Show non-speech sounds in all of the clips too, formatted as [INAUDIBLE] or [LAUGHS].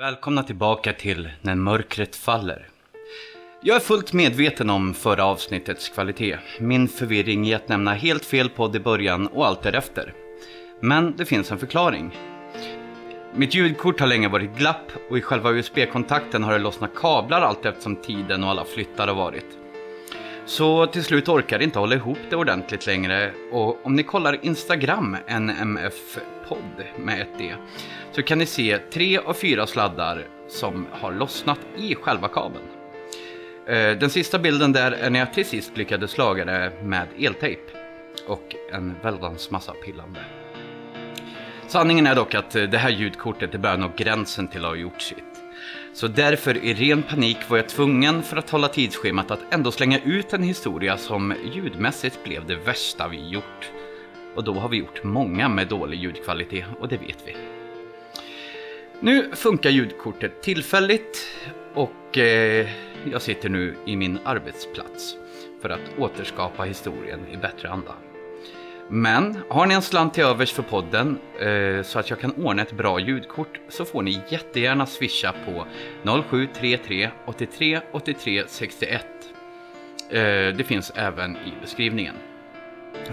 Välkomna tillbaka till När mörkret faller. Jag är fullt medveten om förra avsnittets kvalitet. Min förvirring i att nämna helt fel podd i början och allt därefter. Men det finns en förklaring. Mitt ljudkort har länge varit glapp och i själva USB-kontakten har det lossnat kablar allt eftersom tiden och alla flyttar har varit. Så till slut orkar det inte hålla ihop det ordentligt längre och om ni kollar Instagram, NMF-podd med ett D, så kan ni se tre av fyra sladdar som har lossnat i själva kabeln. Eh, den sista bilden där är när jag till sist lyckades laga det med eltejp och en väldans massa pillande. Sanningen är dock att eh, det här ljudkortet är början nå gränsen till att ha gjort sitt. Så därför i ren panik var jag tvungen för att hålla tidsschemat att ändå slänga ut en historia som ljudmässigt blev det värsta vi gjort. Och då har vi gjort många med dålig ljudkvalitet och det vet vi. Nu funkar ljudkortet tillfälligt och eh, jag sitter nu i min arbetsplats för att återskapa historien i bättre anda. Men har ni en slant till övers för podden eh, så att jag kan ordna ett bra ljudkort så får ni jättegärna swisha på 0733 83 83 61. Eh, det finns även i beskrivningen.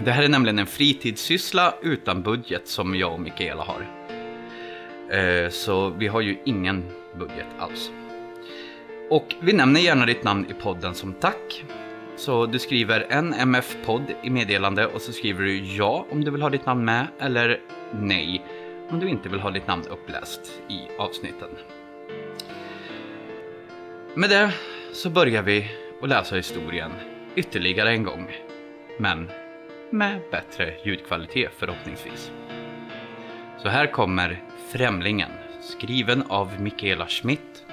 Det här är nämligen en fritidssyssla utan budget som jag och Mikaela har. Eh, så vi har ju ingen budget alls. Och vi nämner gärna ditt namn i podden som tack. Så du skriver en MF-podd i meddelande och så skriver du ja om du vill ha ditt namn med eller nej om du inte vill ha ditt namn uppläst i avsnitten. Med det så börjar vi att läsa historien ytterligare en gång. Men med bättre ljudkvalitet förhoppningsvis. Så här kommer Främlingen, skriven av Mikaela Schmidt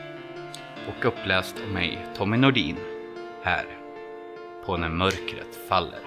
och uppläst av mig, Tommy Nordin, här på När mörkret faller.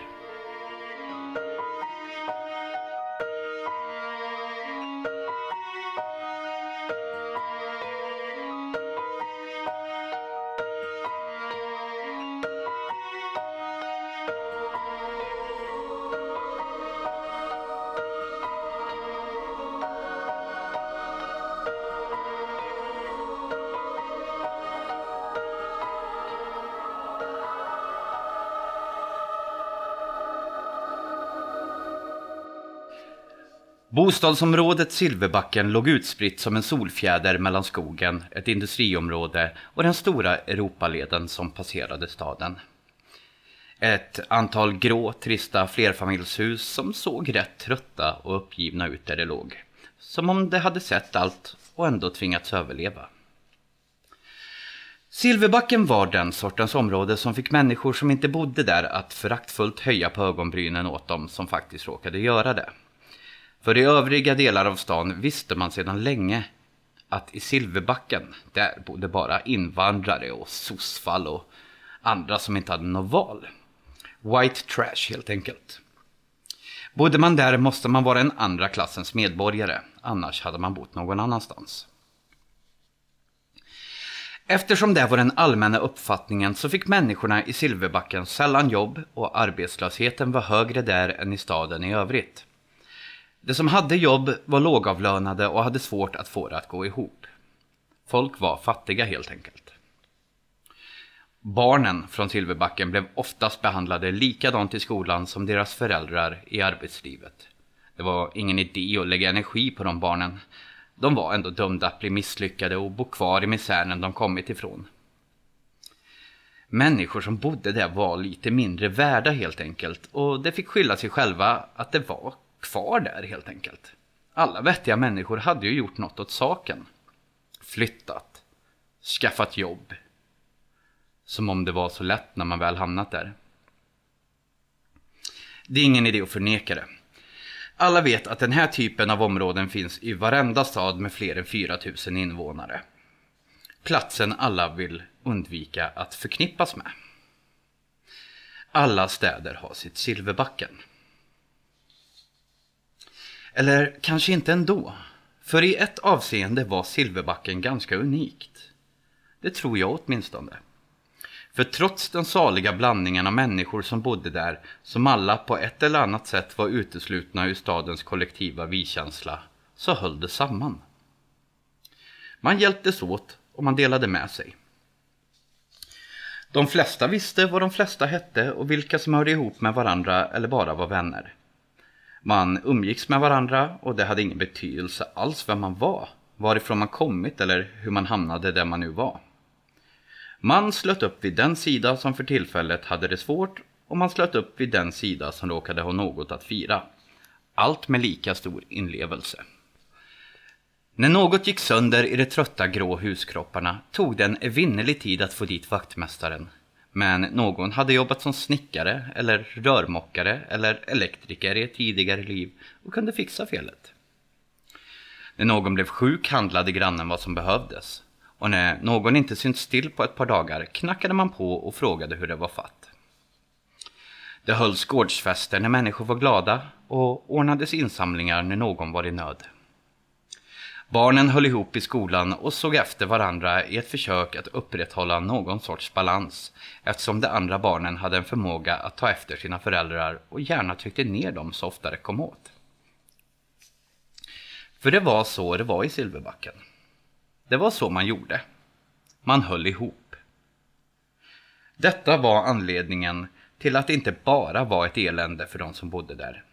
Bostadsområdet Silverbacken låg utspritt som en solfjäder mellan skogen, ett industriområde och den stora Europaleden som passerade staden. Ett antal grå, trista flerfamiljshus som såg rätt trötta och uppgivna ut där det låg. Som om det hade sett allt och ändå tvingats överleva. Silverbacken var den sortens område som fick människor som inte bodde där att föraktfullt höja på ögonbrynen åt dem som faktiskt råkade göra det. För i övriga delar av stan visste man sedan länge att i Silverbacken, där bodde bara invandrare och sossfall och andra som inte hade något val. White trash helt enkelt. Bodde man där måste man vara en andra klassens medborgare, annars hade man bott någon annanstans. Eftersom det var den allmänna uppfattningen så fick människorna i Silverbacken sällan jobb och arbetslösheten var högre där än i staden i övrigt. De som hade jobb var lågavlönade och hade svårt att få det att gå ihop. Folk var fattiga helt enkelt. Barnen från Silverbacken blev oftast behandlade likadant i skolan som deras föräldrar i arbetslivet. Det var ingen idé att lägga energi på de barnen. De var ändå dömda att bli misslyckade och bo kvar i misären de kommit ifrån. Människor som bodde där var lite mindre värda helt enkelt och det fick skylla sig själva att det var kvar där helt enkelt. Alla vettiga människor hade ju gjort något åt saken. Flyttat. Skaffat jobb. Som om det var så lätt när man väl hamnat där. Det är ingen idé att förneka det. Alla vet att den här typen av områden finns i varenda stad med fler än 4000 invånare. Platsen alla vill undvika att förknippas med. Alla städer har sitt Silverbacken. Eller kanske inte ändå. För i ett avseende var Silverbacken ganska unikt. Det tror jag åtminstone. För trots den saliga blandningen av människor som bodde där, som alla på ett eller annat sätt var uteslutna ur stadens kollektiva vi-känsla, så höll det samman. Man hjälptes åt och man delade med sig. De flesta visste vad de flesta hette och vilka som hörde ihop med varandra eller bara var vänner. Man umgicks med varandra och det hade ingen betydelse alls vem man var, varifrån man kommit eller hur man hamnade där man nu var. Man slöt upp vid den sida som för tillfället hade det svårt och man slöt upp vid den sida som råkade ha något att fira. Allt med lika stor inlevelse. När något gick sönder i de trötta grå huskropparna tog det en evinnerlig tid att få dit vaktmästaren. Men någon hade jobbat som snickare eller rörmokare eller elektriker i ett tidigare liv och kunde fixa felet. När någon blev sjuk handlade grannen vad som behövdes. Och när någon inte synts till på ett par dagar knackade man på och frågade hur det var fatt. Det hölls gårdsfester när människor var glada och ordnades insamlingar när någon var i nöd. Barnen höll ihop i skolan och såg efter varandra i ett försök att upprätthålla någon sorts balans eftersom de andra barnen hade en förmåga att ta efter sina föräldrar och gärna tryckte ner dem så ofta det kom åt. För det var så det var i Silverbacken. Det var så man gjorde. Man höll ihop. Detta var anledningen till att det inte bara var ett elände för de som bodde där.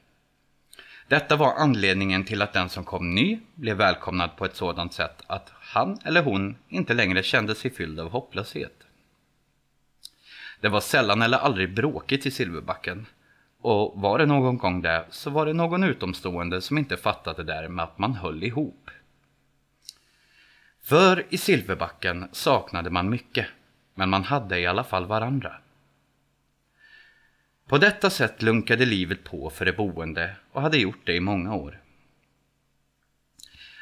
Detta var anledningen till att den som kom ny blev välkomnad på ett sådant sätt att han eller hon inte längre kände sig fylld av hopplöshet. Det var sällan eller aldrig bråkigt i Silverbacken. Och var det någon gång det så var det någon utomstående som inte fattade det där med att man höll ihop. För i Silverbacken saknade man mycket, men man hade i alla fall varandra. På detta sätt lunkade livet på för de boende och hade gjort det i många år.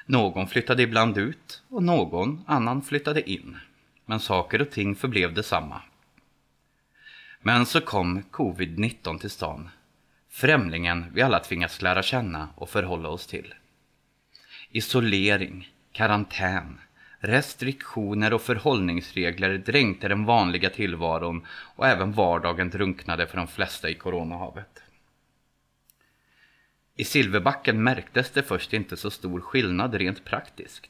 Någon flyttade ibland ut och någon annan flyttade in. Men saker och ting förblev detsamma. Men så kom covid-19 till stan. Främlingen vi alla tvingats lära känna och förhålla oss till. Isolering, karantän, Restriktioner och förhållningsregler dränkte den vanliga tillvaron och även vardagen drunknade för de flesta i coronahavet. I Silverbacken märktes det först inte så stor skillnad rent praktiskt.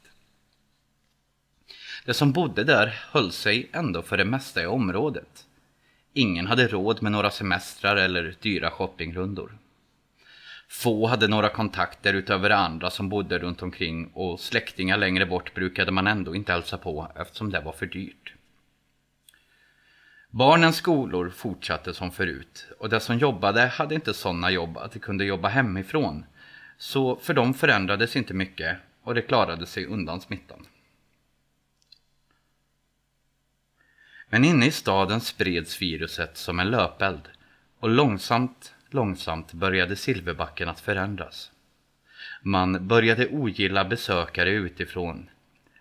De som bodde där höll sig ändå för det mesta i området. Ingen hade råd med några semestrar eller dyra shoppingrundor. Få hade några kontakter utöver andra som bodde runt omkring och släktingar längre bort brukade man ändå inte hälsa på eftersom det var för dyrt. Barnens skolor fortsatte som förut och de som jobbade hade inte sådana jobb att de kunde jobba hemifrån. Så för dem förändrades inte mycket och de klarade sig undan smittan. Men inne i staden spreds viruset som en löpeld och långsamt Långsamt började Silverbacken att förändras. Man började ogilla besökare utifrån,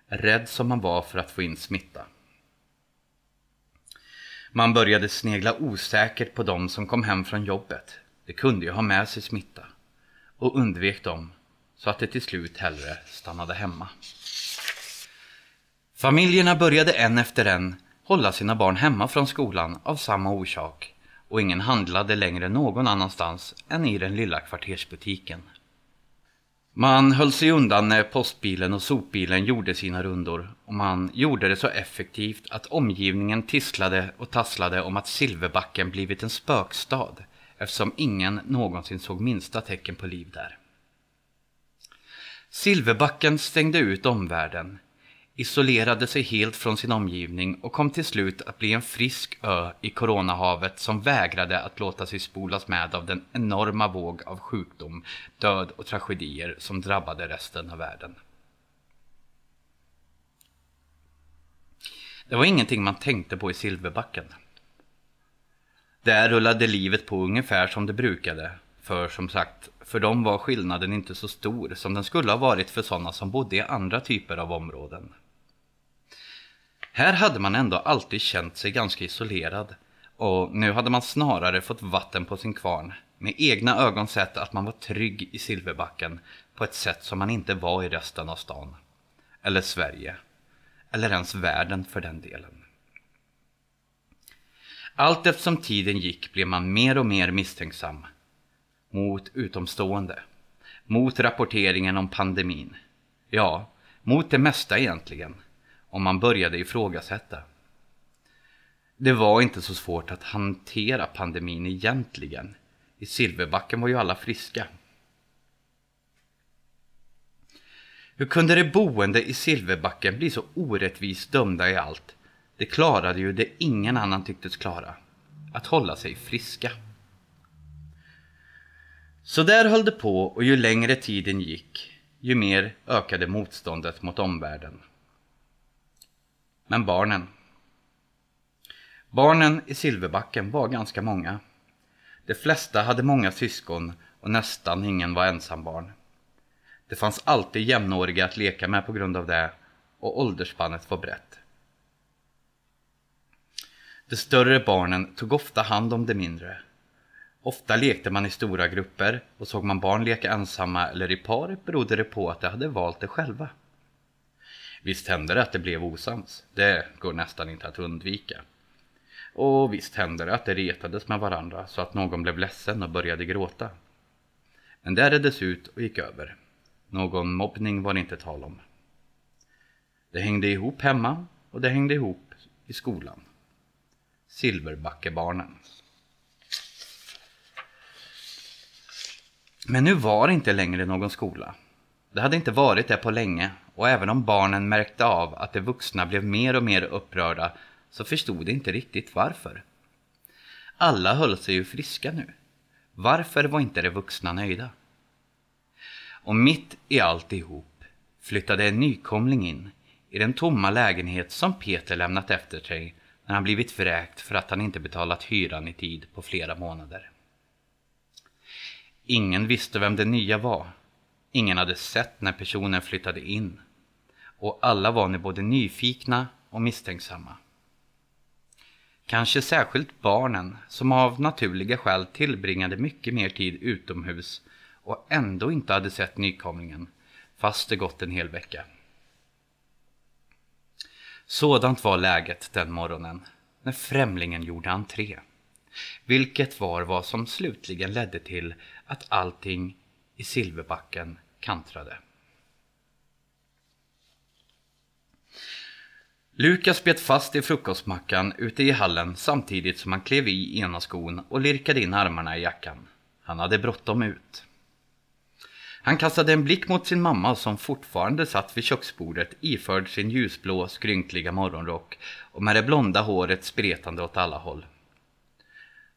rädd som man var för att få in smitta. Man började snegla osäkert på dem som kom hem från jobbet. De kunde ju ha med sig smitta. Och undvek dem, så att de till slut hellre stannade hemma. Familjerna började en efter en hålla sina barn hemma från skolan av samma orsak och ingen handlade längre någon annanstans än i den lilla kvartersbutiken. Man höll sig undan när postbilen och sopbilen gjorde sina rundor och man gjorde det så effektivt att omgivningen tisslade och tasslade om att Silverbacken blivit en spökstad eftersom ingen någonsin såg minsta tecken på liv där. Silverbacken stängde ut omvärlden isolerade sig helt från sin omgivning och kom till slut att bli en frisk ö i coronahavet som vägrade att låta sig spolas med av den enorma våg av sjukdom, död och tragedier som drabbade resten av världen. Det var ingenting man tänkte på i Silverbacken. Där rullade livet på ungefär som det brukade, för som sagt, för dem var skillnaden inte så stor som den skulle ha varit för sådana som bodde i andra typer av områden. Här hade man ändå alltid känt sig ganska isolerad och nu hade man snarare fått vatten på sin kvarn. Med egna ögon sett att man var trygg i Silverbacken på ett sätt som man inte var i resten av stan. Eller Sverige. Eller ens världen för den delen. Allt eftersom tiden gick blev man mer och mer misstänksam. Mot utomstående. Mot rapporteringen om pandemin. Ja, Mot det mesta egentligen, om man började ifrågasätta. Det var inte så svårt att hantera pandemin egentligen. I Silverbacken var ju alla friska. Hur kunde de boende i Silverbacken bli så orättvist dömda i allt? De klarade ju det ingen annan tycktes klara. Att hålla sig friska. Så där höll det på och ju längre tiden gick, ju mer ökade motståndet mot omvärlden. Men barnen. Barnen i Silverbacken var ganska många. De flesta hade många syskon och nästan ingen var ensambarn. Det fanns alltid jämnåriga att leka med på grund av det och åldersspannet var brett. De större barnen tog ofta hand om de mindre. Ofta lekte man i stora grupper och såg man barn leka ensamma eller i par berodde det på att de hade valt det själva. Visst hände det att det blev osams, det går nästan inte att undvika. Och visst hände det att de retades med varandra så att någon blev ledsen och började gråta. Men det reddes ut och gick över. Någon mobbning var det inte tal om. Det hängde ihop hemma och det hängde ihop i skolan. Silverbackebarnen. Men nu var det inte längre någon skola. Det hade inte varit det på länge och även om barnen märkte av att de vuxna blev mer och mer upprörda så förstod de inte riktigt varför. Alla höll sig ju friska nu. Varför var inte de vuxna nöjda? Och mitt i alltihop flyttade en nykomling in i den tomma lägenhet som Peter lämnat efter sig när han blivit vräkt för att han inte betalat hyran i tid på flera månader. Ingen visste vem den nya var. Ingen hade sett när personen flyttade in. Och alla var nu både nyfikna och misstänksamma. Kanske särskilt barnen som av naturliga skäl tillbringade mycket mer tid utomhus och ändå inte hade sett nykomlingen fast det gått en hel vecka. Sådant var läget den morgonen när främlingen gjorde entré. Vilket var vad som slutligen ledde till att allting i Silverbacken kantrade. Lukas bet fast i frukostmackan ute i hallen samtidigt som han klev i ena skon och lirkade in armarna i jackan. Han hade bråttom ut. Han kastade en blick mot sin mamma som fortfarande satt vid köksbordet iförd sin ljusblå skrynkliga morgonrock och med det blonda håret spretande åt alla håll.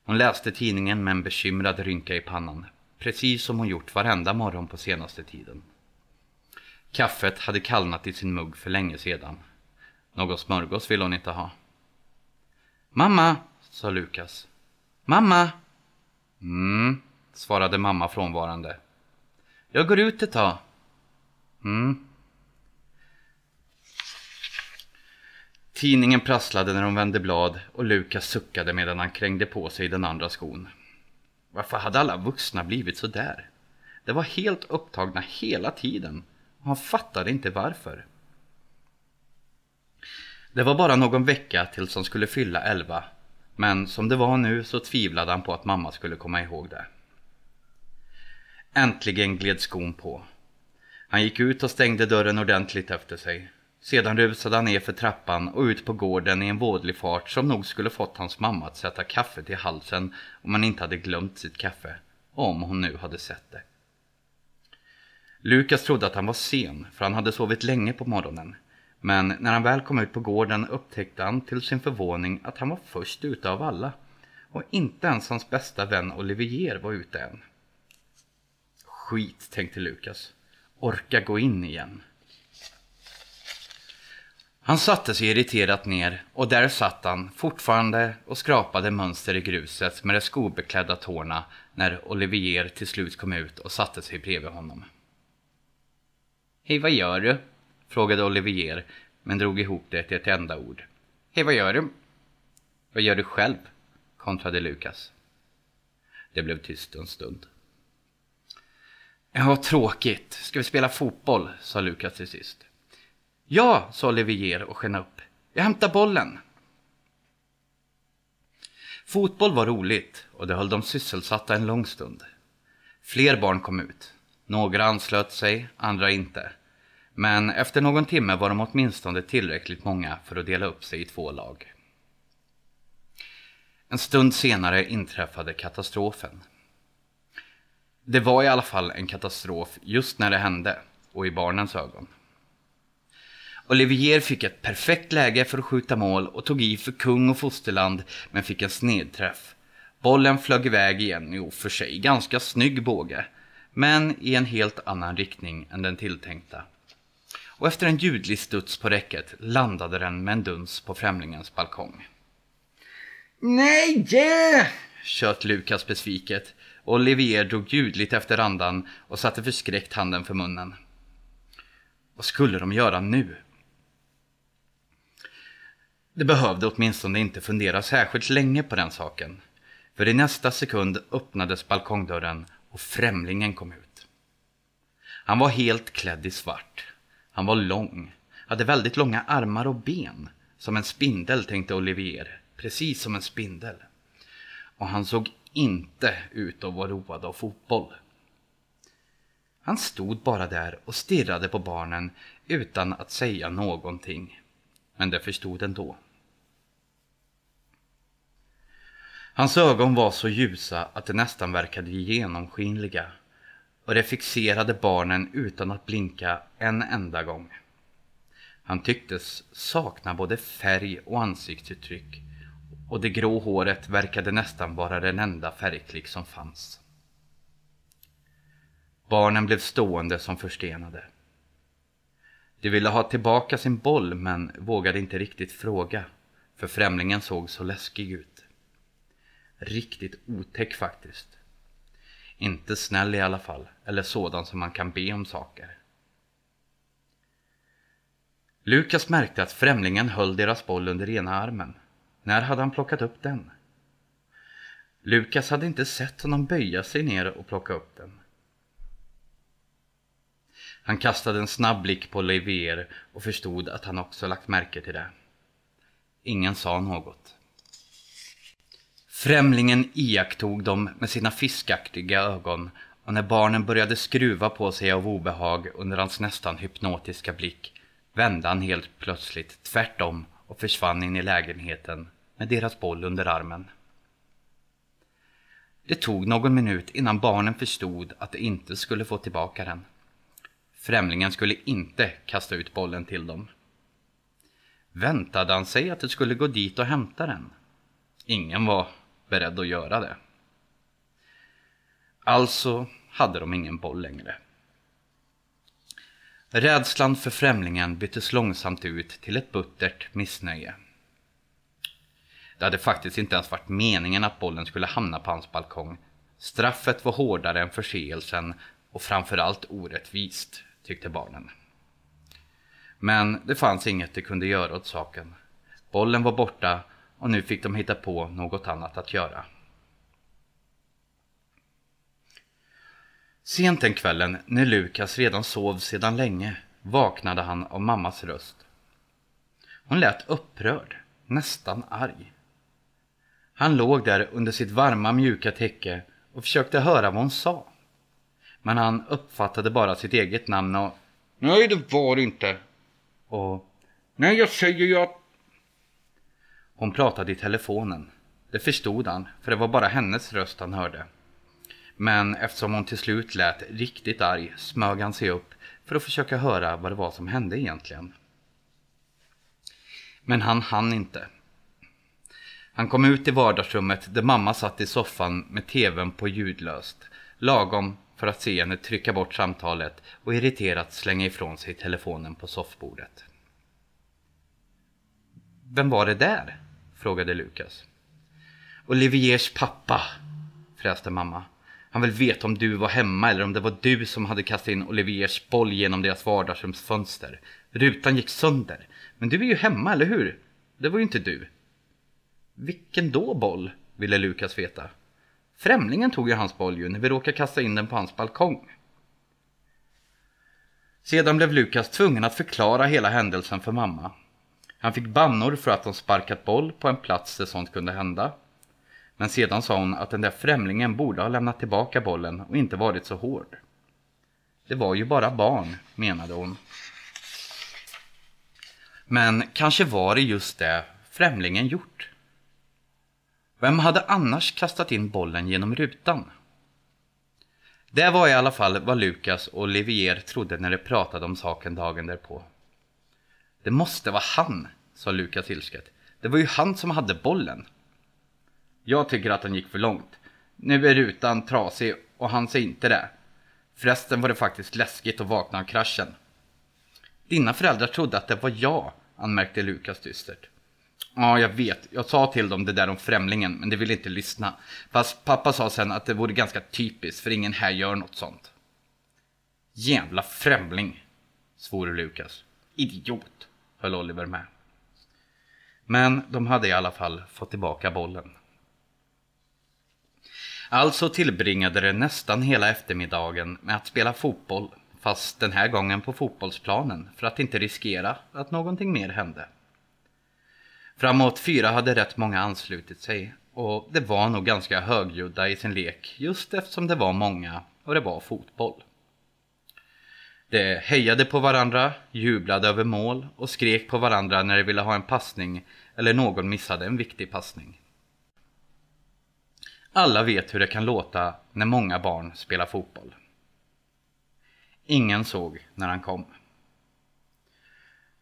Hon läste tidningen med en bekymrad rynka i pannan, precis som hon gjort varenda morgon på senaste tiden. Kaffet hade kallnat i sin mugg för länge sedan. Någon smörgås ville hon inte ha. Mamma, sa Lukas. Mamma! Mm, svarade mamma frånvarande. Jag går ut ett tag. Mm. Tidningen prasslade när hon vände blad och Lukas suckade medan han krängde på sig den andra skon. Varför hade alla vuxna blivit så där? De var helt upptagna hela tiden och han fattade inte varför. Det var bara någon vecka tills han skulle fylla elva men som det var nu så tvivlade han på att mamma skulle komma ihåg det. Äntligen gled skon på. Han gick ut och stängde dörren ordentligt efter sig. Sedan rusade han ner för trappan och ut på gården i en vådlig fart som nog skulle fått hans mamma att sätta kaffet i halsen om han inte hade glömt sitt kaffe. Om hon nu hade sett det. Lukas trodde att han var sen, för han hade sovit länge på morgonen. Men när han väl kom ut på gården upptäckte han till sin förvåning att han var först ute av alla. Och inte ens hans bästa vän Olivier var ute än. Skit, tänkte Lukas. Orka gå in igen. Han satte sig irriterat ner och där satt han fortfarande och skrapade mönster i gruset med de skobeklädda tårna när Olivier till slut kom ut och satte sig bredvid honom. Hej, vad gör du? frågade Olivier men drog ihop det till ett enda ord. Hej, vad gör du? Vad gör du själv? kontrade Lukas. Det blev tyst en stund. Ja, tråkigt. Ska vi spela fotboll? sa Lukas till sist. Ja, sa Olivier och sken upp. Jag hämtar bollen. Fotboll var roligt och det höll de sysselsatta en lång stund. Fler barn kom ut. Några anslöt sig, andra inte. Men efter någon timme var de åtminstone tillräckligt många för att dela upp sig i två lag. En stund senare inträffade katastrofen. Det var i alla fall en katastrof just när det hände och i barnens ögon. Olivier fick ett perfekt läge för att skjuta mål och tog i för kung och fosterland men fick en snedträff. Bollen flög iväg i en i och för sig ganska snygg båge, men i en helt annan riktning än den tilltänkta. Och efter en ljudlig studs på räcket landade den med en duns på främlingens balkong. Nej! Yeah! tjöt Lukas besviket och Olivier drog ljudligt efter andan och satte förskräckt handen för munnen. Vad skulle de göra nu? Det behövde åtminstone inte fundera särskilt länge på den saken. För i nästa sekund öppnades balkongdörren och främlingen kom ut. Han var helt klädd i svart. Han var lång, hade väldigt långa armar och ben. Som en spindel tänkte Olivier, precis som en spindel. Och han såg inte ut att vara road av fotboll. Han stod bara där och stirrade på barnen utan att säga någonting. Men det förstod ändå. Hans ögon var så ljusa att de nästan verkade genomskinliga och det fixerade barnen utan att blinka en enda gång. Han tycktes sakna både färg och ansiktsuttryck och det grå håret verkade nästan vara den enda färgklick som fanns. Barnen blev stående som förstenade. De ville ha tillbaka sin boll men vågade inte riktigt fråga för främlingen såg så läskig ut. Riktigt otäck faktiskt. Inte snäll i alla fall, eller sådan som man kan be om saker. Lukas märkte att främlingen höll deras boll under ena armen. När hade han plockat upp den? Lukas hade inte sett honom böja sig ner och plocka upp den. Han kastade en snabb blick på Olivier och förstod att han också lagt märke till det. Ingen sa något. Främlingen iakttog dem med sina fiskaktiga ögon och när barnen började skruva på sig av obehag under hans nästan hypnotiska blick vände han helt plötsligt tvärtom och försvann in i lägenheten med deras boll under armen. Det tog någon minut innan barnen förstod att de inte skulle få tillbaka den. Främlingen skulle inte kasta ut bollen till dem. Väntade han sig att de skulle gå dit och hämta den? Ingen var beredd att göra det. Alltså hade de ingen boll längre. Rädslan för främlingen byttes långsamt ut till ett buttert missnöje. Det hade faktiskt inte ens varit meningen att bollen skulle hamna på hans balkong. Straffet var hårdare än förseelsen och framförallt orättvist, tyckte barnen. Men det fanns inget de kunde göra åt saken. Bollen var borta och nu fick de hitta på något annat att göra. Sent den kvällen, när Lukas redan sov sedan länge, vaknade han av mammas röst. Hon lät upprörd, nästan arg. Han låg där under sitt varma mjuka täcke och försökte höra vad hon sa. Men han uppfattade bara sitt eget namn och Nej, det var det inte. Och Nej, jag säger ju att hon pratade i telefonen. Det förstod han, för det var bara hennes röst han hörde. Men eftersom hon till slut lät riktigt arg smög han sig upp för att försöka höra vad det var som hände egentligen. Men han hann inte. Han kom ut i vardagsrummet där mamma satt i soffan med tvn på ljudlöst, lagom för att se henne trycka bort samtalet och irriterat slänga ifrån sig telefonen på soffbordet. Vem var det där? Frågade Lukas. Oliviers pappa, fräste mamma. Han vill veta om du var hemma eller om det var du som hade kastat in Oliviers boll genom deras vardagsrumsfönster. Rutan gick sönder. Men du är ju hemma, eller hur? Det var ju inte du. Vilken då boll? ville Lukas veta. Främlingen tog ju hans boll ju när vi råkade kasta in den på hans balkong. Sedan blev Lukas tvungen att förklara hela händelsen för mamma. Han fick bannor för att de sparkat boll på en plats där sånt kunde hända. Men sedan sa hon att den där främlingen borde ha lämnat tillbaka bollen och inte varit så hård. Det var ju bara barn, menade hon. Men kanske var det just det främlingen gjort. Vem hade annars kastat in bollen genom rutan? Det var i alla fall vad Lukas och Olivier trodde när de pratade om saken dagen därpå. Det måste vara han, sa Lukas ilsket. Det var ju han som hade bollen. Jag tycker att han gick för långt. Nu är rutan trasig och han ser inte det. Förresten var det faktiskt läskigt att vakna av kraschen. Dina föräldrar trodde att det var jag, anmärkte Lukas dystert. Ja, jag vet. Jag sa till dem det där om främlingen, men de ville inte lyssna. Fast pappa sa sen att det vore ganska typiskt, för ingen här gör något sånt. Jävla främling, svor Lukas. Idiot, höll Oliver med. Men de hade i alla fall fått tillbaka bollen. Alltså tillbringade de nästan hela eftermiddagen med att spela fotboll, fast den här gången på fotbollsplanen för att inte riskera att någonting mer hände. Framåt fyra hade rätt många anslutit sig och det var nog ganska högljudda i sin lek just eftersom det var många och det var fotboll. De hejade på varandra, jublade över mål och skrek på varandra när de ville ha en passning eller någon missade en viktig passning. Alla vet hur det kan låta när många barn spelar fotboll. Ingen såg när han kom.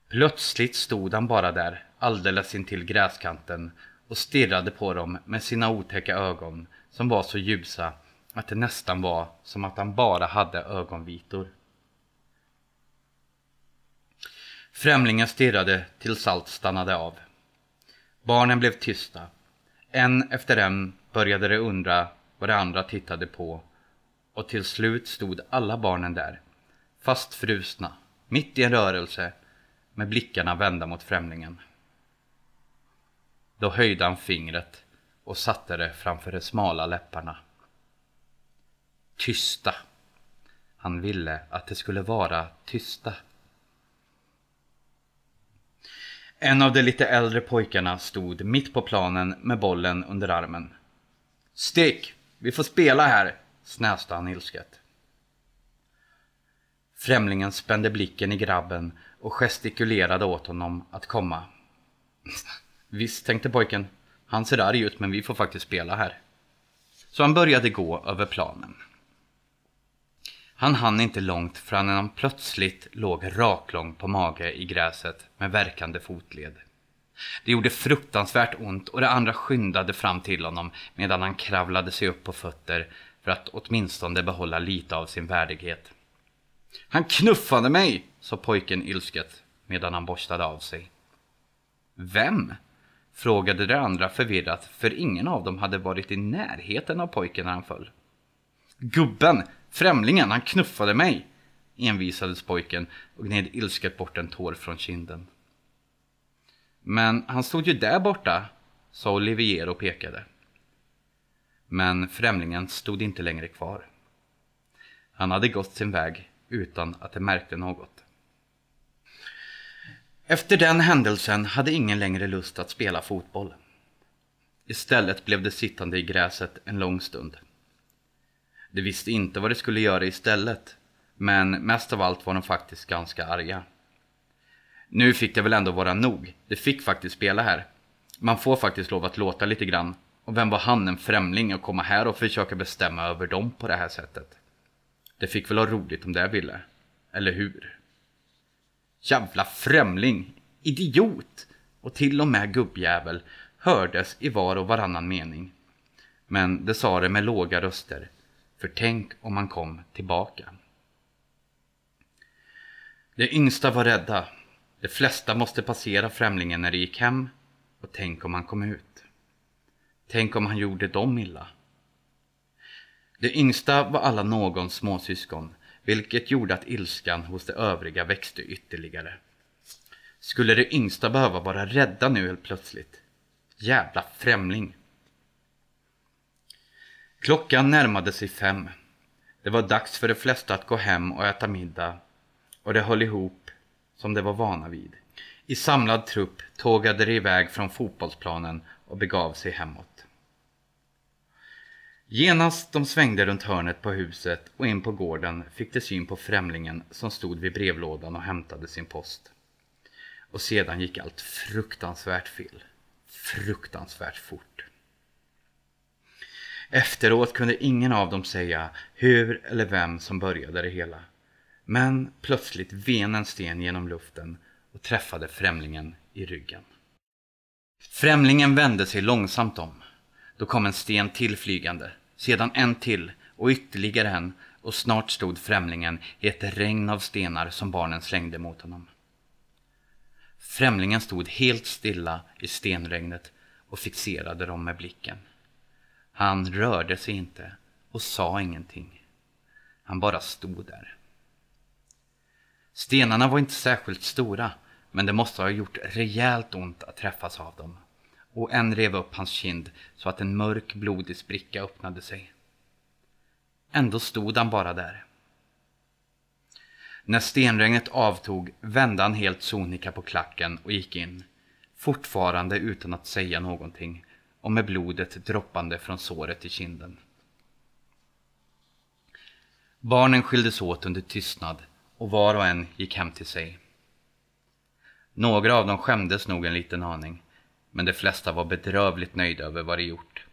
Plötsligt stod han bara där alldeles intill gräskanten och stirrade på dem med sina otäcka ögon som var så ljusa att det nästan var som att han bara hade ögonvitor. Främlingen stirrade tills allt stannade av. Barnen blev tysta. En efter en började de undra vad de andra tittade på och till slut stod alla barnen där, fastfrusna, mitt i en rörelse med blickarna vända mot främlingen. Då höjde han fingret och satte det framför de smala läpparna. Tysta. Han ville att det skulle vara tysta. En av de lite äldre pojkarna stod mitt på planen med bollen under armen. Stick! Vi får spela här! snäste han ilsket. Främlingen spände blicken i grabben och gestikulerade åt honom att komma. [LAUGHS] Visst, tänkte pojken. Han ser arg ut men vi får faktiskt spela här. Så han började gå över planen. Han hann inte långt förrän han plötsligt låg raklång på mage i gräset med verkande fotled. Det gjorde fruktansvärt ont och de andra skyndade fram till honom medan han kravlade sig upp på fötter för att åtminstone behålla lite av sin värdighet. Han knuffade mig, sa pojken ilsket medan han borstade av sig. Vem? Frågade de andra förvirrat, för ingen av dem hade varit i närheten av pojken när han föll. Gubben! Främlingen, han knuffade mig! envisades pojken och gned ilsket bort en tår från kinden. Men han stod ju där borta, sa Olivier och pekade. Men främlingen stod inte längre kvar. Han hade gått sin väg utan att det märkte något. Efter den händelsen hade ingen längre lust att spela fotboll. Istället blev det sittande i gräset en lång stund. De visste inte vad de skulle göra istället, men mest av allt var de faktiskt ganska arga. Nu fick det väl ändå vara nog. De fick faktiskt spela här. Man får faktiskt lov att låta lite grann. Och vem var han, en främling, att komma här och försöka bestämma över dem på det här sättet? Det fick väl ha roligt om det ville. Eller hur? Jävla främling! Idiot! Och till och med gubbjävel hördes i var och varannan mening. Men det sa det med låga röster. För tänk om han kom tillbaka. De yngsta var rädda. De flesta måste passera främlingen när de gick hem. Och tänk om han kom ut. Tänk om han gjorde dem illa. De yngsta var alla någons småsyskon vilket gjorde att ilskan hos de övriga växte ytterligare. Skulle de yngsta behöva vara rädda nu helt plötsligt? Jävla främling! Klockan närmade sig fem. Det var dags för de flesta att gå hem och äta middag och de höll ihop som de var vana vid. I samlad trupp tågade de iväg från fotbollsplanen och begav sig hemåt. Genast de svängde runt hörnet på huset och in på gården fick de syn på främlingen som stod vid brevlådan och hämtade sin post. Och sedan gick allt fruktansvärt fel. Fruktansvärt fort. Efteråt kunde ingen av dem säga hur eller vem som började det hela. Men plötsligt ven en sten genom luften och träffade främlingen i ryggen. Främlingen vände sig långsamt om. Då kom en sten till flygande, sedan en till och ytterligare en och snart stod främlingen i ett regn av stenar som barnen slängde mot honom. Främlingen stod helt stilla i stenregnet och fixerade dem med blicken. Han rörde sig inte och sa ingenting. Han bara stod där. Stenarna var inte särskilt stora, men det måste ha gjort rejält ont att träffas av dem. Och en rev upp hans kind så att en mörk blodig spricka öppnade sig. Ändå stod han bara där. När stenregnet avtog vände han helt sonika på klacken och gick in, fortfarande utan att säga någonting och med blodet droppande från såret i kinden. Barnen skildes åt under tystnad och var och en gick hem till sig. Några av dem skämdes nog en liten aning, men de flesta var bedrövligt nöjda över vad de gjort.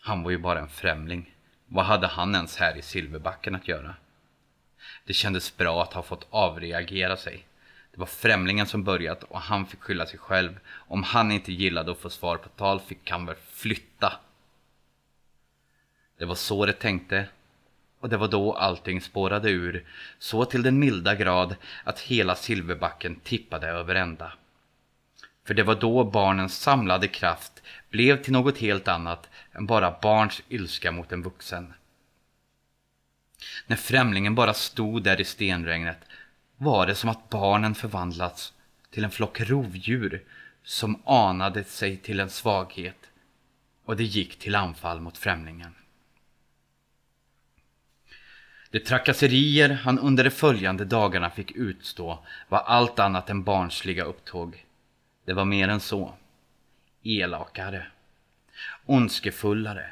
Han var ju bara en främling. Vad hade han ens här i Silverbacken att göra? Det kändes bra att ha fått avreagera sig. Det var främlingen som börjat och han fick skylla sig själv. Om han inte gillade att få svar på tal fick han väl flytta. Det var så det tänkte. Och det var då allting spårade ur. Så till den milda grad att hela Silverbacken tippade över ända. För det var då barnens samlade kraft blev till något helt annat än bara barns ilska mot en vuxen. När främlingen bara stod där i stenregnet var det som att barnen förvandlats till en flock rovdjur som anade sig till en svaghet och det gick till anfall mot främlingen. De trakasserier han under de följande dagarna fick utstå var allt annat än barnsliga upptåg. Det var mer än så. Elakare. Ondskefullare.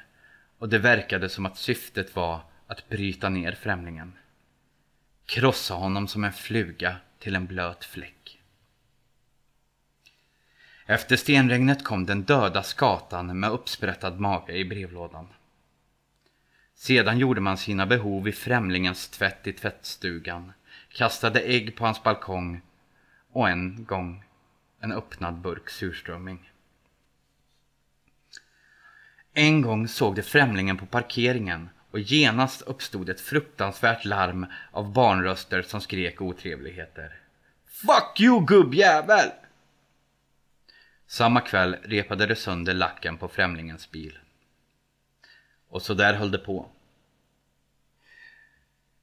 Och det verkade som att syftet var att bryta ner främlingen. Krossa honom som en fluga till en blöt fläck. Efter stenregnet kom den döda skatan med uppsprättad mage i brevlådan. Sedan gjorde man sina behov i främlingens tvätt i tvättstugan, kastade ägg på hans balkong och en gång en öppnad burk surströmming. En gång såg de främlingen på parkeringen och genast uppstod ett fruktansvärt larm av barnröster som skrek otrevligheter. Fuck you gubbjävel! Samma kväll repade de sönder lacken på främlingens bil. Och så där höll det på.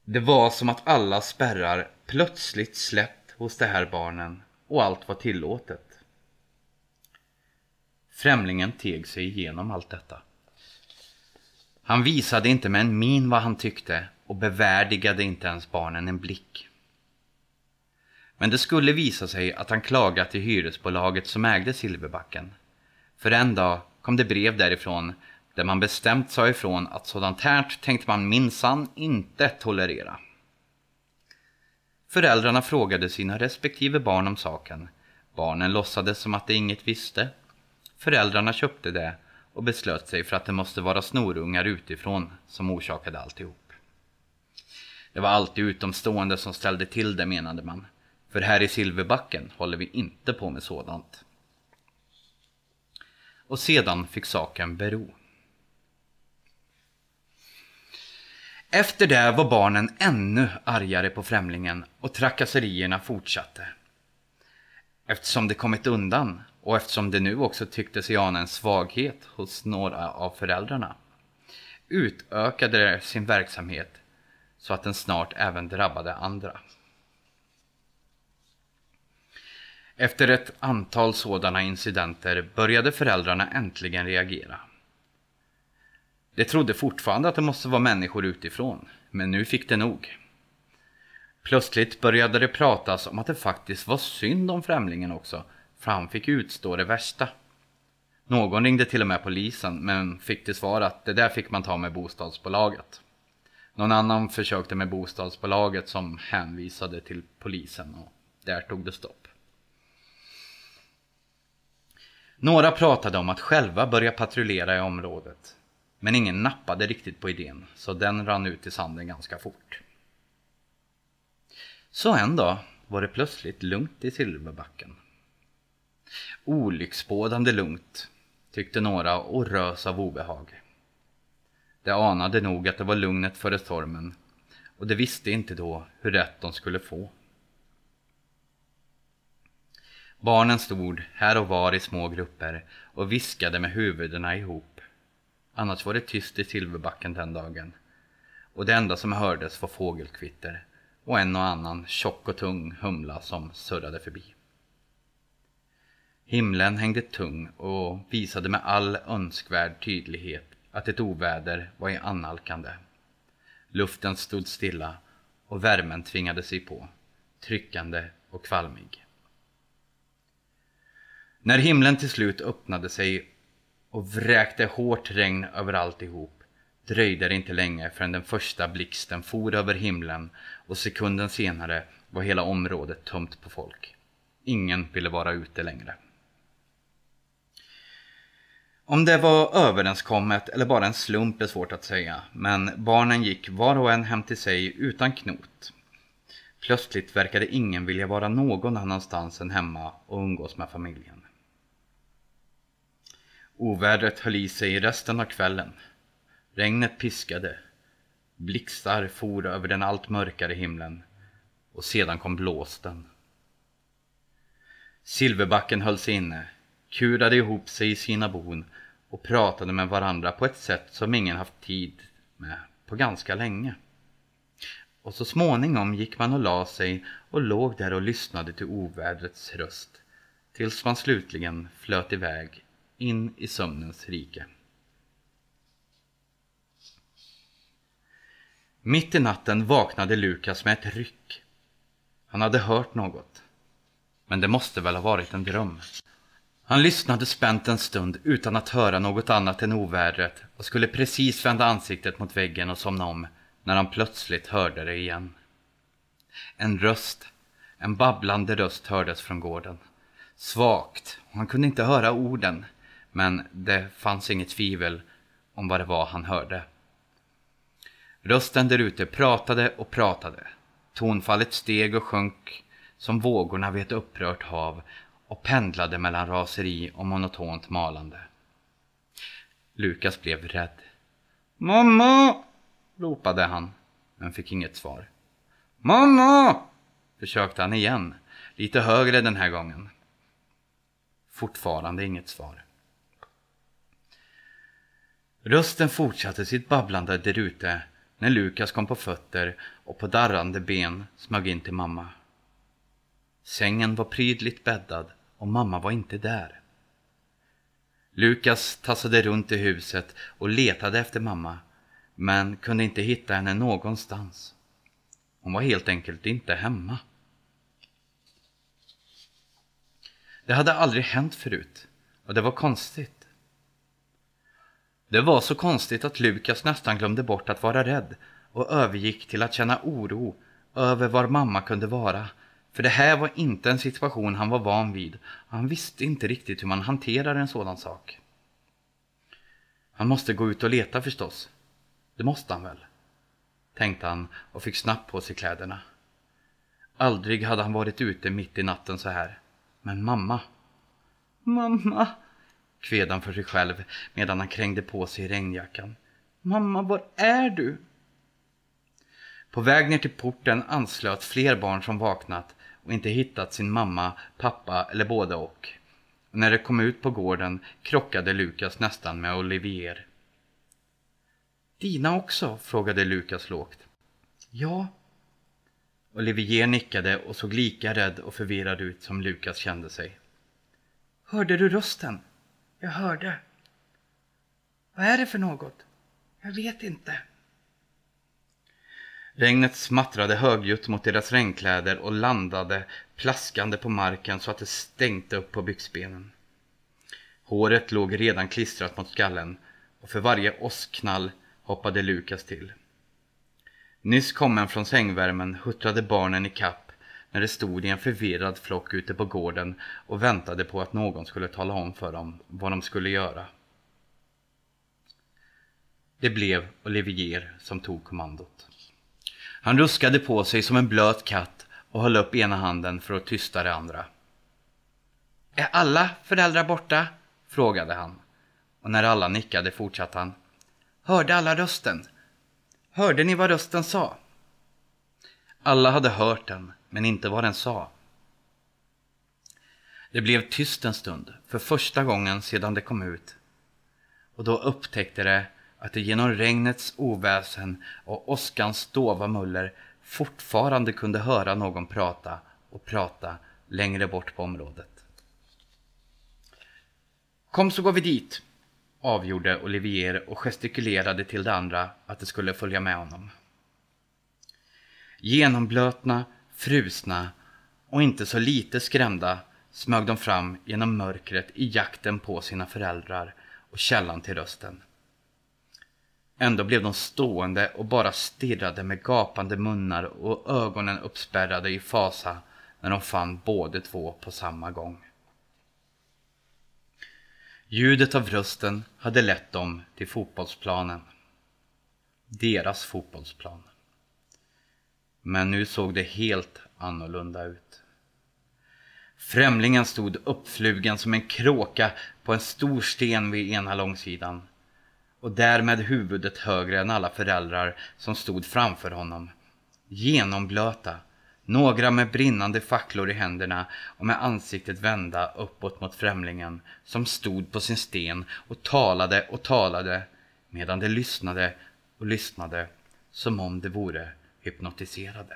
Det var som att alla spärrar plötsligt släppt hos de här barnen och allt var tillåtet. Främlingen teg sig igenom allt detta. Han visade inte med en min vad han tyckte och bevärdigade inte ens barnen en blick. Men det skulle visa sig att han klagat till hyresbolaget som ägde Silverbacken. För en dag kom det brev därifrån där man bestämt sa ifrån att sådant här tänkte man minsann inte tolerera. Föräldrarna frågade sina respektive barn om saken. Barnen låtsades som att de inget visste. Föräldrarna köpte det och beslöt sig för att det måste vara snorungar utifrån som orsakade alltihop. Det var alltid utomstående som ställde till det menade man. För här i Silverbacken håller vi inte på med sådant. Och sedan fick saken bero. Efter det var barnen ännu argare på främlingen och trakasserierna fortsatte. Eftersom de kommit undan och eftersom det nu också tyckte sig ana en svaghet hos några av föräldrarna utökade de sin verksamhet så att den snart även drabbade andra. Efter ett antal sådana incidenter började föräldrarna äntligen reagera. De trodde fortfarande att det måste vara människor utifrån, men nu fick det nog. Plötsligt började det pratas om att det faktiskt var synd om främlingen också, för han fick utstå det värsta. Någon ringde till och med polisen, men fick till svar att det där fick man ta med bostadsbolaget. Någon annan försökte med bostadsbolaget som hänvisade till polisen och där tog det stopp. Några pratade om att själva börja patrullera i området. Men ingen nappade riktigt på idén, så den rann ut i sanden ganska fort. Så en dag var det plötsligt lugnt i Silverbacken. Olycksbådande lugnt, tyckte några och rös av obehag. De anade nog att det var lugnet före stormen och de visste inte då hur rätt de skulle få. Barnen stod här och var i små grupper och viskade med huvudena ihop. Annars var det tyst i Silverbacken den dagen. Och det enda som hördes var fågelkvitter och en och annan tjock och tung humla som surrade förbi. Himlen hängde tung och visade med all önskvärd tydlighet att ett oväder var i annalkande. Luften stod stilla och värmen tvingade sig på, tryckande och kvalmig. När himlen till slut öppnade sig och vräkte hårt regn över alltihop dröjde det inte länge förrän den första blixten for över himlen och sekunden senare var hela området tömt på folk. Ingen ville vara ute längre. Om det var överenskommet eller bara en slump är svårt att säga, men barnen gick var och en hem till sig utan knot. Plötsligt verkade ingen vilja vara någon annanstans än hemma och umgås med familjen. Ovädret höll i sig resten av kvällen. Regnet piskade. Blixtar for över den allt mörkare himlen och sedan kom blåsten. Silverbacken höll sig inne, kurade ihop sig i sina bon och pratade med varandra på ett sätt som ingen haft tid med på ganska länge. Och så småningom gick man och la sig och låg där och lyssnade till ovädrets röst tills man slutligen flöt iväg in i sömnens rike. Mitt i natten vaknade Lukas med ett ryck. Han hade hört något. Men det måste väl ha varit en dröm. Han lyssnade spänt en stund utan att höra något annat än ovädret och skulle precis vända ansiktet mot väggen och somna om när han plötsligt hörde det igen. En röst, en babblande röst hördes från gården. Svagt, och han kunde inte höra orden, men det fanns inget tvivel om vad det var han hörde. Rösten där ute pratade och pratade. Tonfallet steg och sjönk som vågorna vid ett upprört hav och pendlade mellan raseri och monotont malande. Lukas blev rädd. Mamma! ropade han, men fick inget svar. Mamma! försökte han igen, lite högre den här gången. Fortfarande inget svar. Rösten fortsatte sitt babblande därute när Lukas kom på fötter och på darrande ben smög in till mamma. Sängen var prydligt bäddad och mamma var inte där. Lukas tassade runt i huset och letade efter mamma men kunde inte hitta henne någonstans. Hon var helt enkelt inte hemma. Det hade aldrig hänt förut och det var konstigt. Det var så konstigt att Lukas nästan glömde bort att vara rädd och övergick till att känna oro över var mamma kunde vara för det här var inte en situation han var van vid. Han visste inte riktigt hur man hanterar en sådan sak. Han måste gå ut och leta förstås. Det måste han väl? Tänkte han och fick snabbt på sig kläderna. Aldrig hade han varit ute mitt i natten så här. Men mamma. Mamma, kved han för sig själv medan han krängde på sig regnjackan. Mamma, var är du? På väg ner till porten anslöt fler barn som vaknat och inte hittat sin mamma, pappa eller båda och. När de kom ut på gården krockade Lukas nästan med Olivier. Dina också? frågade Lukas lågt. Ja. Olivier nickade och såg lika rädd och förvirrad ut som Lukas kände sig. Hörde du rösten? Jag hörde. Vad är det för något? Jag vet inte. Regnet smattrade högljutt mot deras regnkläder och landade plaskande på marken så att det stänkte upp på byxbenen. Håret låg redan klistrat mot skallen och för varje åskknall hoppade Lukas till. Nyss kommen från sängvärmen huttrade barnen i kapp när de stod i en förvirrad flock ute på gården och väntade på att någon skulle tala om för dem vad de skulle göra. Det blev Olivier som tog kommandot. Han ruskade på sig som en blöt katt och höll upp ena handen för att tysta det andra. Är alla föräldrar borta? frågade han. Och när alla nickade fortsatte han. Hörde alla rösten? Hörde ni vad rösten sa? Alla hade hört den, men inte vad den sa. Det blev tyst en stund, för första gången sedan det kom ut. Och då upptäckte de att det genom regnets oväsen och åskans dova muller fortfarande kunde höra någon prata och prata längre bort på området. Kom så går vi dit, avgjorde Olivier och gestikulerade till de andra att de skulle följa med honom. Genomblötna, frusna och inte så lite skrämda smög de fram genom mörkret i jakten på sina föräldrar och källan till rösten. Ändå blev de stående och bara stirrade med gapande munnar och ögonen uppspärrade i fasa när de fann båda två på samma gång. Ljudet av rösten hade lett dem till fotbollsplanen. Deras fotbollsplan. Men nu såg det helt annorlunda ut. Främlingen stod uppflugen som en kråka på en stor sten vid ena långsidan och därmed huvudet högre än alla föräldrar som stod framför honom. Genomblöta, några med brinnande facklor i händerna och med ansiktet vända uppåt mot främlingen som stod på sin sten och talade och talade medan de lyssnade och lyssnade som om de vore hypnotiserade.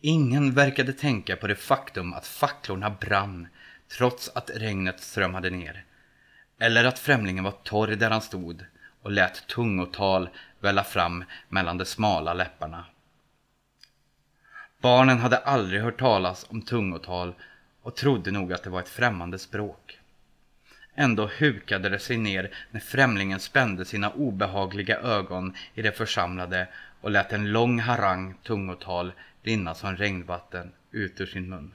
Ingen verkade tänka på det faktum att facklorna brann trots att regnet strömmade ner. Eller att främlingen var torr där han stod och lät tungotal välla fram mellan de smala läpparna. Barnen hade aldrig hört talas om tungotal och trodde nog att det var ett främmande språk. Ändå hukade det sig ner när främlingen spände sina obehagliga ögon i det församlade och lät en lång harang tungotal rinna som regnvatten ut ur sin mun.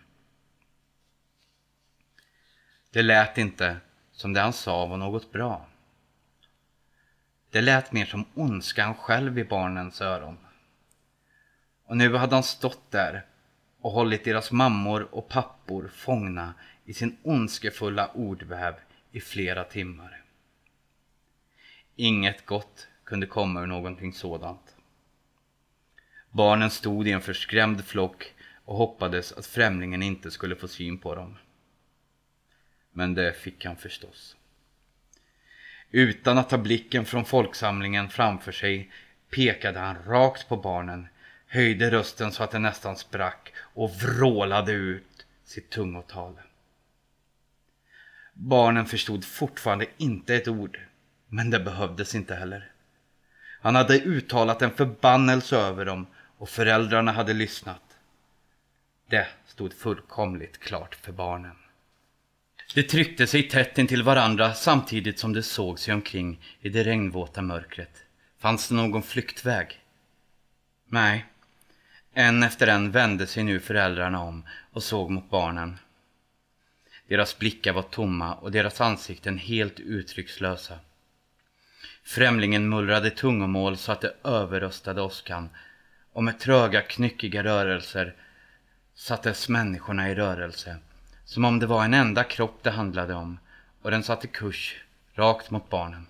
Det lät inte som det han sa var något bra. Det lät mer som ondskan själv i barnens öron. Och nu hade han stått där och hållit deras mammor och pappor fångna i sin ondskefulla ordväv i flera timmar. Inget gott kunde komma ur någonting sådant. Barnen stod i en förskrämd flock och hoppades att främlingen inte skulle få syn på dem. Men det fick han förstås. Utan att ta blicken från folksamlingen framför sig pekade han rakt på barnen, höjde rösten så att den nästan sprack och vrålade ut sitt tungotal. Barnen förstod fortfarande inte ett ord, men det behövdes inte heller. Han hade uttalat en förbannelse över dem och föräldrarna hade lyssnat. Det stod fullkomligt klart för barnen. De tryckte sig tätt intill varandra samtidigt som de såg sig omkring i det regnvåta mörkret. Fanns det någon flyktväg? Nej. En efter en vände sig nu föräldrarna om och såg mot barnen. Deras blickar var tomma och deras ansikten helt uttryckslösa. Främlingen mullrade tungomål så att det överröstade åskan och med tröga knyckiga rörelser sattes människorna i rörelse som om det var en enda kropp det handlade om och den satte kurs rakt mot barnen.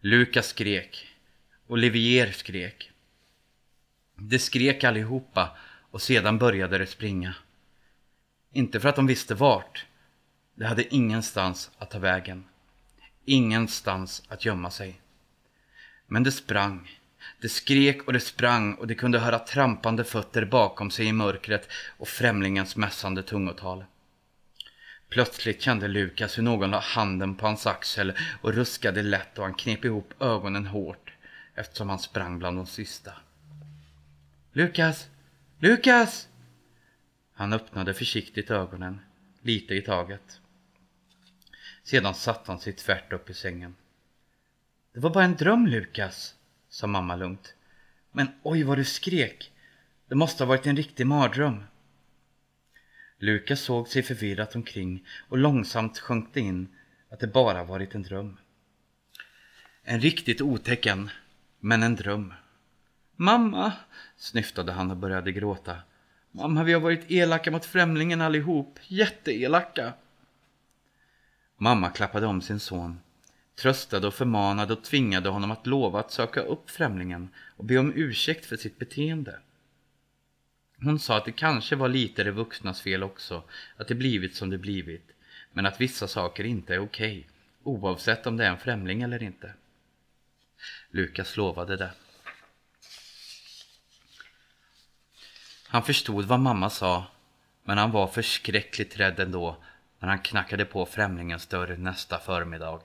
Lukas skrek. Olivier skrek. De skrek allihopa och sedan började de springa. Inte för att de visste vart. De hade ingenstans att ta vägen. Ingenstans att gömma sig. Men de sprang. Det skrek och det sprang och de kunde höra trampande fötter bakom sig i mörkret och främlingens mässande tungotal. Plötsligt kände Lukas hur någon la handen på hans axel och ruskade lätt och han knep ihop ögonen hårt eftersom han sprang bland de sista. Lukas! Lukas! Han öppnade försiktigt ögonen, lite i taget. Sedan satte han sig tvärt upp i sängen. Det var bara en dröm, Lukas, sa mamma lugnt. Men oj vad du skrek. Det måste ha varit en riktig mardröm. Lukas såg sig förvirrat omkring och långsamt sjönk det in att det bara varit en dröm. En riktigt otäcken, men en dröm. Mamma, snyftade han och började gråta. Mamma, vi har varit elaka mot främlingen allihop. Jätteelaka. Mamma klappade om sin son, tröstade och förmanade och tvingade honom att lova att söka upp främlingen och be om ursäkt för sitt beteende. Hon sa att det kanske var lite de vuxnas fel också, att det blivit som det blivit, men att vissa saker inte är okej, okay, oavsett om det är en främling eller inte. Lukas lovade det. Han förstod vad mamma sa, men han var förskräckligt rädd ändå när han knackade på främlingens dörr nästa förmiddag.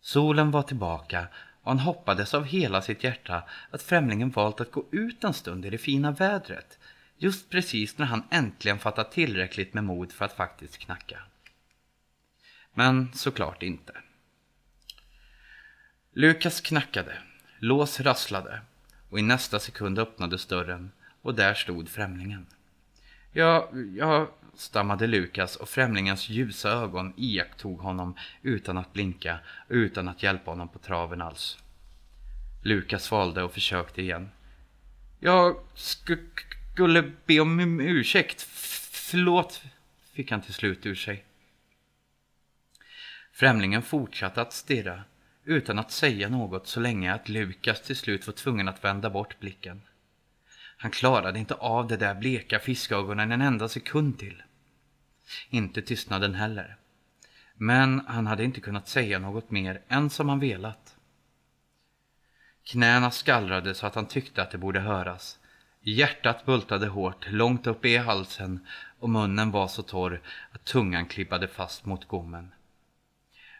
Solen var tillbaka och han hoppades av hela sitt hjärta att främlingen valt att gå ut en stund i det fina vädret, just precis när han äntligen fattat tillräckligt med mod för att faktiskt knacka. Men såklart inte. Lukas knackade, lås rasslade och i nästa sekund öppnades dörren och där stod främlingen. Ja, ja, stammade Lukas och främlingens ljusa ögon iakttog honom utan att blinka utan att hjälpa honom på traven alls. Lukas valde och försökte igen. Jag sk skulle be om um-, ursäkt. Förlåt, fick han till slut ur sig. Främlingen fortsatte att stirra utan att säga något så länge att Lukas till slut var tvungen att vända bort blicken. Han klarade inte av de där bleka fiskögonen en enda sekund till. Inte tystnaden heller. Men han hade inte kunnat säga något mer än som han velat. Knäna skallrade så att han tyckte att det borde höras. Hjärtat bultade hårt långt upp i halsen och munnen var så torr att tungan klippade fast mot gommen.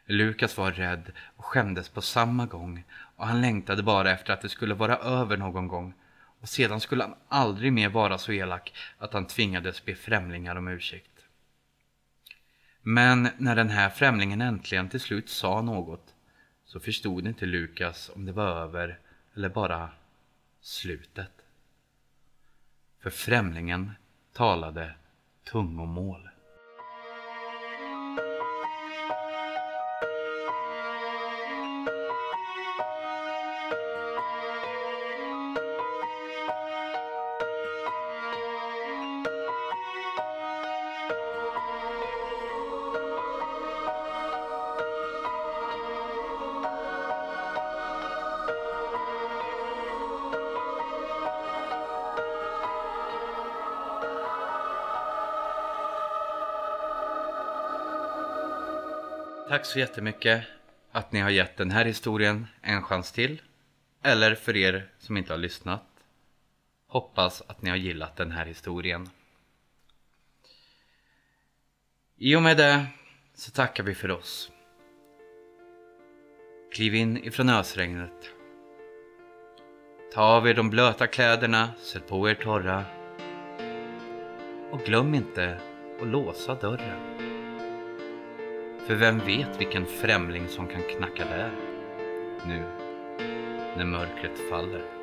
Lukas var rädd och skämdes på samma gång och han längtade bara efter att det skulle vara över någon gång och sedan skulle han aldrig mer vara så elak att han tvingades be främlingar om ursäkt. Men när den här främlingen äntligen till slut sa något så förstod inte Lukas om det var över eller bara slutet. För främlingen talade tungomål. Tack så jättemycket att ni har gett den här historien en chans till. Eller för er som inte har lyssnat. Hoppas att ni har gillat den här historien. I och med det så tackar vi för oss. Kliv in ifrån ösregnet. Ta av er de blöta kläderna, sätt på er torra. Och glöm inte att låsa dörren. För vem vet vilken främling som kan knacka där nu när mörkret faller.